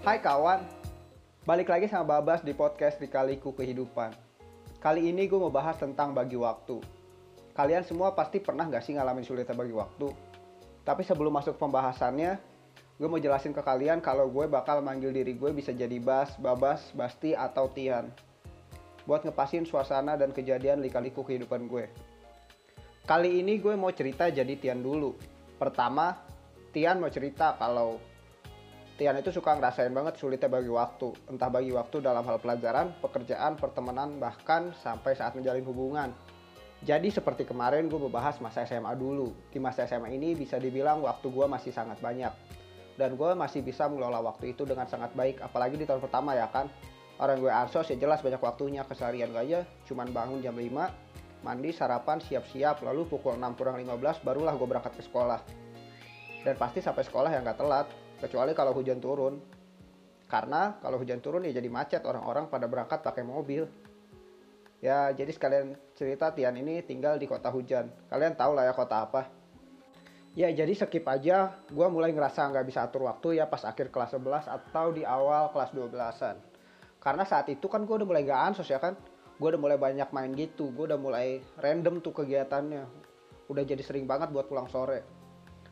Hai kawan, balik lagi sama Babas di podcast Dikaliku Kehidupan. Kali ini gue mau bahas tentang bagi waktu. Kalian semua pasti pernah gak sih ngalamin sulitnya bagi waktu? Tapi sebelum masuk pembahasannya, gue mau jelasin ke kalian kalau gue bakal manggil diri gue bisa jadi Bas, Babas, Basti, atau Tian. Buat ngepasin suasana dan kejadian lika-liku kehidupan gue. Kali ini gue mau cerita jadi Tian dulu. Pertama, Tian mau cerita kalau Tian itu suka ngerasain banget sulitnya bagi waktu. Entah bagi waktu dalam hal pelajaran, pekerjaan, pertemanan, bahkan sampai saat menjalin hubungan. Jadi seperti kemarin gue membahas masa SMA dulu. Di masa SMA ini bisa dibilang waktu gue masih sangat banyak. Dan gue masih bisa mengelola waktu itu dengan sangat baik. Apalagi di tahun pertama ya kan. Orang gue ansos ya jelas banyak waktunya keseharian gue aja. Cuman bangun jam 5, mandi, sarapan, siap-siap. Lalu pukul 6 kurang 15 barulah gue berangkat ke sekolah. Dan pasti sampai sekolah yang gak telat kecuali kalau hujan turun. Karena kalau hujan turun ya jadi macet. Orang-orang pada berangkat pakai mobil. Ya jadi sekalian cerita Tian ini tinggal di kota hujan. Kalian tahu lah ya kota apa. Ya jadi skip aja. Gue mulai ngerasa nggak bisa atur waktu ya pas akhir kelas 11 atau di awal kelas 12an karena saat itu kan gue udah mulai gak ansos ya kan. Gue udah mulai banyak main gitu. Gue udah mulai random tuh kegiatannya. Udah jadi sering banget buat pulang sore.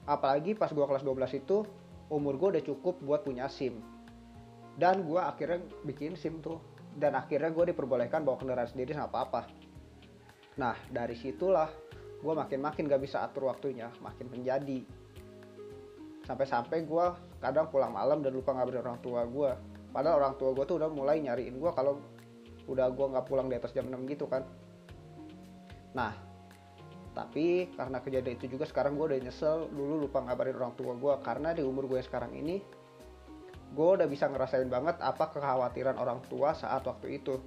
Apalagi pas gue kelas 12 itu umur gue udah cukup buat punya SIM. Dan gue akhirnya bikin SIM tuh. Dan akhirnya gue diperbolehkan bawa kendaraan sendiri sama papa. Nah dari situlah gue makin-makin gak bisa atur waktunya, makin menjadi. Sampai-sampai gue kadang pulang malam dan lupa ngabarin orang tua gue. Padahal orang tua gue tuh udah mulai nyariin gue kalau udah gue nggak pulang di atas jam 6 gitu kan. Nah tapi karena kejadian itu juga sekarang gue udah nyesel dulu lupa ngabarin orang tua gue karena di umur gue sekarang ini gue udah bisa ngerasain banget apa kekhawatiran orang tua saat waktu itu.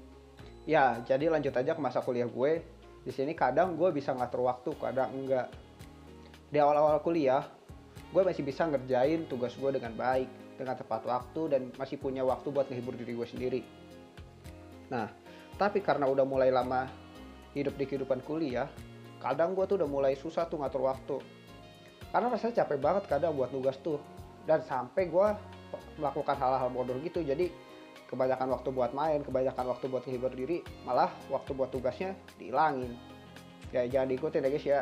Ya jadi lanjut aja ke masa kuliah gue. Di sini kadang gue bisa ngatur waktu kadang enggak. Di awal-awal kuliah gue masih bisa ngerjain tugas gue dengan baik dengan tepat waktu dan masih punya waktu buat ngehibur diri gue sendiri. Nah tapi karena udah mulai lama hidup di kehidupan kuliah kadang gue tuh udah mulai susah tuh ngatur waktu. Karena rasanya capek banget kadang buat nugas tuh. Dan sampai gue melakukan hal-hal bodoh gitu. Jadi kebanyakan waktu buat main kebanyakan waktu buat menghibur diri malah waktu buat tugasnya dihilangin. Ya jangan diikutin ya guys ya.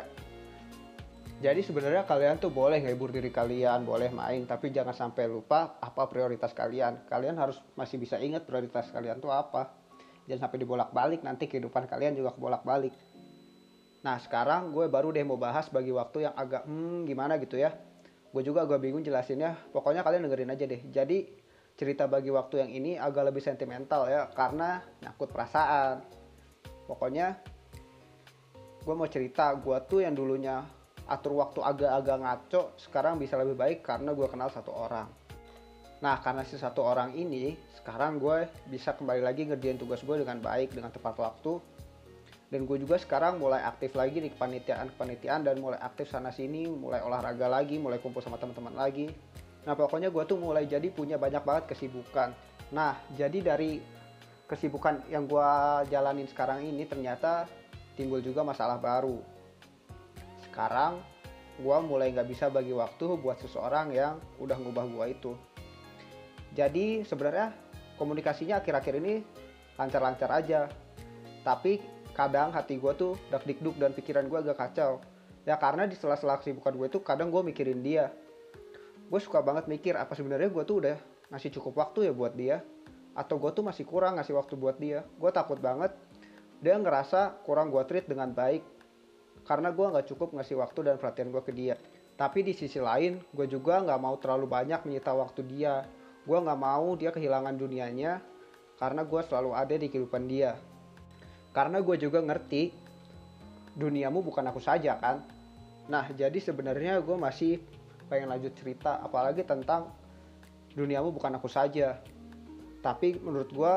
Jadi sebenarnya kalian tuh boleh ngehibur diri kalian boleh main tapi jangan sampai lupa apa prioritas kalian. Kalian harus masih bisa ingat prioritas kalian tuh apa. Jangan sampai dibolak-balik nanti kehidupan kalian juga kebolak-balik Nah sekarang gue baru deh mau bahas bagi waktu yang agak hmm gimana gitu ya. Gue juga agak bingung jelasinnya. Pokoknya kalian dengerin aja deh. Jadi cerita bagi waktu yang ini agak lebih sentimental ya karena nyakut perasaan. Pokoknya gue mau cerita gue tuh yang dulunya atur waktu agak-agak ngaco sekarang bisa lebih baik karena gue kenal satu orang. Nah karena si satu orang ini sekarang gue bisa kembali lagi ngerjain tugas gue dengan baik dengan tepat waktu dan gue juga sekarang mulai aktif lagi di kepanitiaan kepanitiaan dan mulai aktif sana sini mulai olahraga lagi mulai kumpul sama teman-teman lagi. Nah pokoknya gue tuh mulai jadi punya banyak banget kesibukan. Nah jadi dari kesibukan yang gue jalanin sekarang ini ternyata timbul juga masalah baru. Sekarang gue mulai nggak bisa bagi waktu buat seseorang yang udah ngubah gue itu. Jadi sebenarnya komunikasinya akhir-akhir ini lancar-lancar aja. Tapi kadang hati gue tuh dak dikduk dan pikiran gue agak kacau. Ya karena di sela-sela kesibukan gue tuh kadang gue mikirin dia. Gue suka banget mikir apa sebenarnya gue tuh udah ngasih cukup waktu ya buat dia atau gue tuh masih kurang ngasih waktu buat dia. Gue takut banget dia ngerasa kurang gue treat dengan baik karena gue nggak cukup ngasih waktu dan perhatian gue ke dia. Tapi di sisi lain gue juga nggak mau terlalu banyak menyita waktu dia. Gue nggak mau dia kehilangan dunianya karena gue selalu ada di kehidupan dia karena gue juga ngerti duniamu bukan aku saja kan? Nah jadi sebenarnya gue masih pengen lanjut cerita apalagi tentang duniamu bukan aku saja. Tapi menurut gue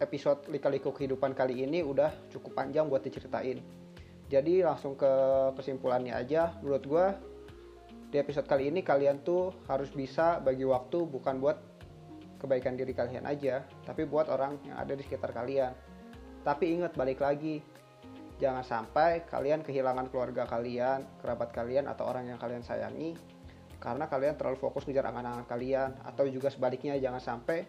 episode lika-liku kehidupan kali ini udah cukup panjang buat diceritain. Jadi langsung ke kesimpulannya aja. Menurut gue di episode kali ini kalian tuh harus bisa bagi waktu bukan buat kebaikan diri kalian aja tapi buat orang yang ada di sekitar kalian tapi ingat balik lagi, jangan sampai kalian kehilangan keluarga kalian, kerabat kalian atau orang yang kalian sayangi karena kalian terlalu fokus ngejar angan-angan kalian atau juga sebaliknya jangan sampai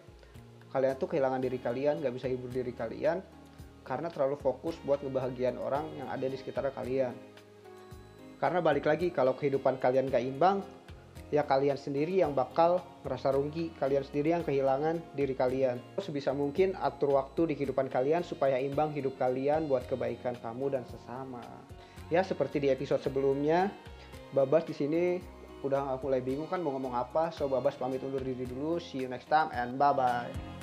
kalian tuh kehilangan diri kalian gak bisa hibur diri kalian karena terlalu fokus buat ngebahagiain orang yang ada di sekitar kalian. Karena balik lagi kalau kehidupan kalian gak imbang ya kalian sendiri yang bakal merasa rugi. Kalian sendiri yang kehilangan diri kalian. Sebisa mungkin atur waktu di kehidupan kalian supaya imbang hidup kalian buat kebaikan kamu dan sesama. Ya seperti di episode sebelumnya Babas di sini udah mulai bingung kan mau ngomong apa. So Babas pamit undur diri dulu. See you next time and bye bye